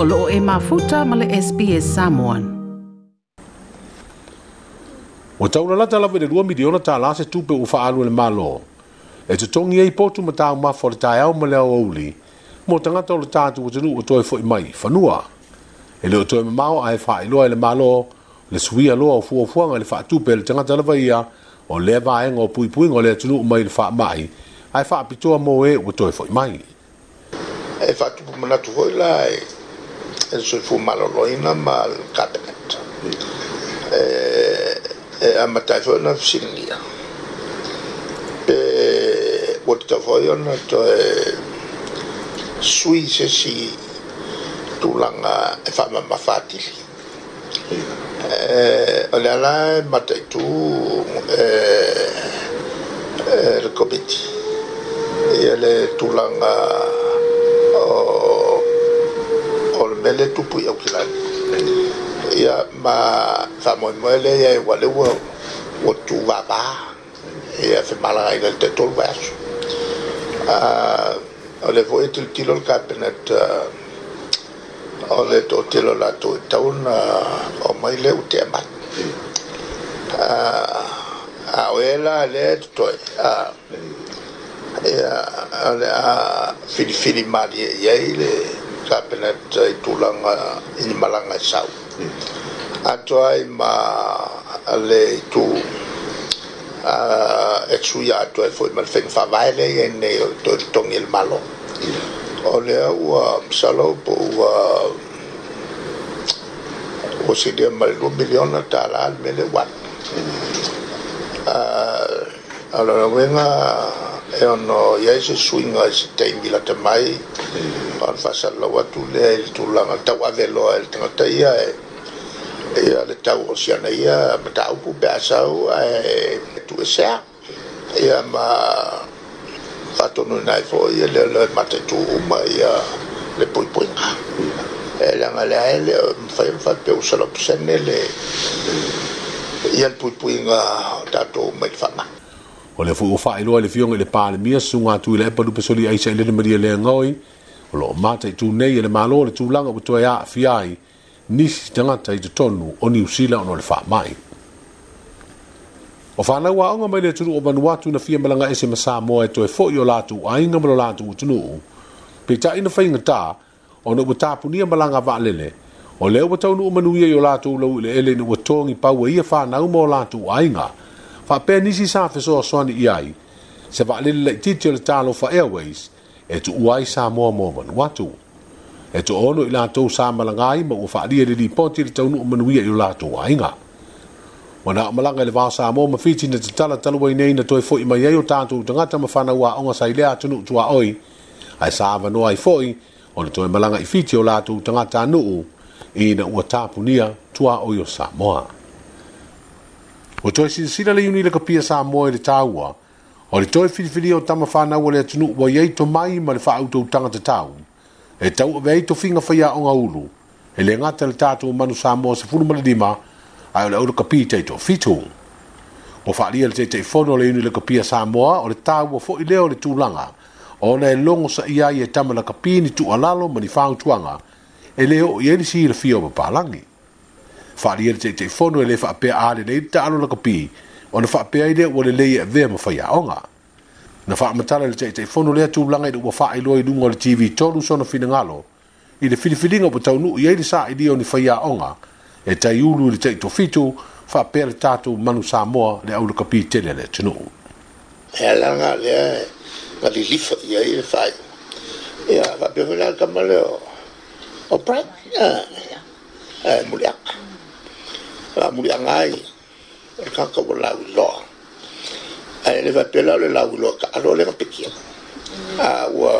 o loo e mafuta ma le SPS Samoan. Wa taula lata lawe le 2 miliona ta alase tupe ufa alu le malo. E te tongi e ipotu ma tau mafo le tae au ma le au auli, mo tangata o le tātu o tenu o toi fo mai, fanua. E le o toi ma mao ae faa iloa le malo, le sui aloa o fua fuanga le faa tupe le tangata lawe ia, o le vaenga o pui pui ngole tenu o mai le faa mai, ae faa pitoa mo e o toi fo mai. E faa tupe manatu hoi lai, sufumalogoina mal cabinet eh, eh, e amatai foi na singia pe eh, wata foi ona to e sui si tulanga e fa ma fatili e ona la matai tu e il e le tulanga o oh, mele tupu i aukilani. Ia ma sa moe moe le ia e wale ua o tu vaba ia se malaga i le te tolu vai aso. O le foi tu tilo le kapenet o le to tilo la tu i tauna o mai le u te amat. A oela le tu toi. Ia o le a fili fili mali e iai le ia kabinet i tulaga i malaga e sau atoa ai ma le itu e tuia atu ai foi ma le fegafavae lei ai e nei o toilitogi i le malo o lea ua masalo po ua ua silia ma le lua miliona tālā le mele uatu Ala la wenga e ono yai se suinga se teimi la tamai Par fasa la watu le e mm. le tulanga tau ave loa e le tangata ia e E a le tau o siana ia ma tau pu pe asau e, e tu e sea E a ma fatonu nai fo ia le le mate tu uma ia le pui pui nga mm. E, e le anga le aele mi fai mfa pe usalopsene le Ia le pui pui nga tatu uma i fama Ia o le fuʻi ua faailoa i le fioga i le palemia susugatu i le epa lupesoli aisa i lele malia leaga oi o loo mataʻitunei e le malo o le tulaga ua toe aafia ai nisi tagata i totonu o niusila ona o le faamaʻi o faanauaʻoga mai le tunuu o vanuatu na fia malaga ese ma samoa e toe foʻi o latou aiga ma lo latou utunuu peitaʻi na faigatā ona ua tapunia malaga vaalele o lea ua taunuu manuia i o latou lau i le ele ina ua togi paua e ia fanau ma o latou aiga fa pe nisi sa fe so so ni ai se va le le titel talo fa airways e tu uai sa mo mo van watu e tu ono ila to sa malanga ai mo fa li le poti le tonu mo nuia i la to ai nga ona malanga le va sa mo mo fiti ni te tala talo wai nei na toi fo i mai ai o tanto te ngata mo fa na wa onga sa ile atu tu a oi ai sa va no ai fo i ona toi malanga i fiti o la to te ngata no i na ua tapunia tua oyo samoa o toe silasila le iuni i le kapia sa moa i le o le toe filifilia o tama na o le tunu atunuu ua to mai ma le faaautoutaga e tau e to tauaveai tofiga faiaʻoga ulu e le gata le tatou manu sa moa sefulu ma le lima ae o le aula kapi taitoafitu ua faaalia le taʻitaʻifono o le iuni i le kapia sa moa o le tāua foʻi le o le tulaga ona e logo sa ia tama na kapi ni tuʻalalo ma ni fautuaga e lē oo i ai le silafia o papalagi te le teʻiteʻifono e lē faapea a lenei le taʻalo lakapi ona faapea ai lea ua ve e avea ma faiaʻoga na faamatala i le teʻiteʻifono lea tulaga i na ua faailoa i luga o le tv tolu sona finagalo i le filifiliga ua taunuu i ai le saʻailia o ni faiaʻoga e taiulu i le taʻitofitu faapea le tatou manu samoa le aulakapi tele a le atunuu ela na le e li lifa ye le faai ya va fanaga kama kamaleo o prat e muleaka faamuliaga ai e kaka ua lauiloa ae le faapela o le lauiloa kaalo le gapekia a ua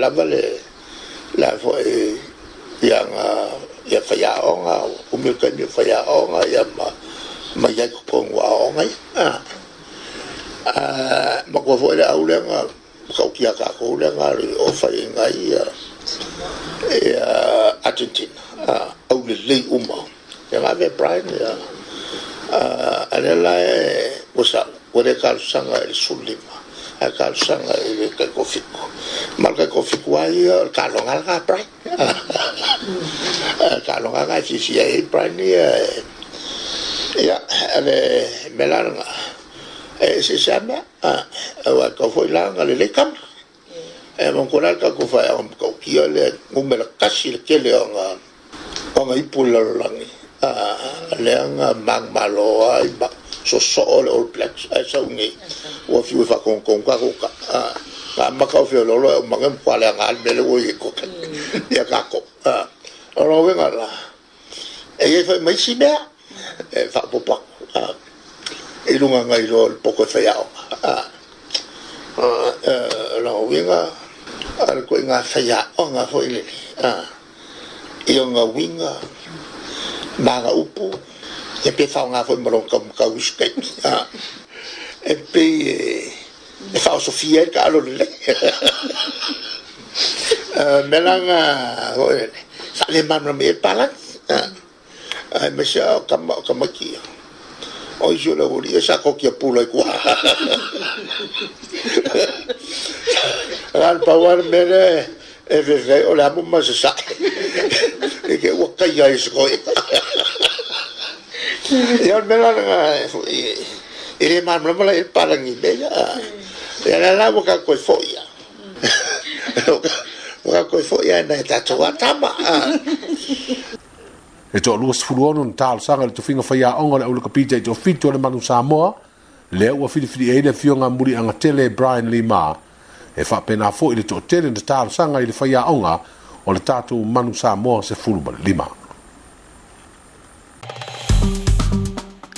lava le la foʻi iaga ia faiaʻoga umi kaimi faiaʻoga ia ma maiai kokogu aʻoga ia a makua foʻi le au lega kaukia kakou lega le o faigai ia ia argentina aulelei à, uma yang ave Brian ya uh, adalah usah eh, boleh kalau sanga sulim kalau sanga ke kofik malah kofik wai kalau ngalang hmm. Brian kalau ngalang si si ave Brian ya ya ave melarang eh si sana awak kau foi lang ale lekam eh mengkurang kau kau foi kau kau kia le ngumelak kasih le kia le orang orang ipul lang lah ni mang leanga magmaloa i soso'o le allblacks ae saugei ua fiue fa'akogokog ka koka ka makau feololo e umage mokualeagali mele ua ie koke ia kako ologega la eiai faimaisi mea e fa'apopako i lugagai loa le poko e faia'o lauiga ale ko'i ga faia'oga fo'i lele i o gauiga maga upu e pe fa nga fo mo ka ka uske a e pe e fa so fi e ka lo le me la nga o sa le ma no me pa la a me sha ka ma ka ma ki o jo le voli e sa ko ki pu le ku ral pa war me le e ve ve o la mo ma se sa e ke wo ka ya is ko e Ya bela na ire ma mla mla il pala ni be ya. Ya la la boka ko fo ya. Boka ko fo ya na ta to ta ma. E to lu sfu lu non tal sanga to finga fa ya onga le ulu kapite to fitu le manu sa mo. Le o fi fi e le fiona muri anga tele Brian Lima. E fa pena fo ile to tele de tal sanga ile fa ya onga. O le tatu manu sa mo se fulu lima.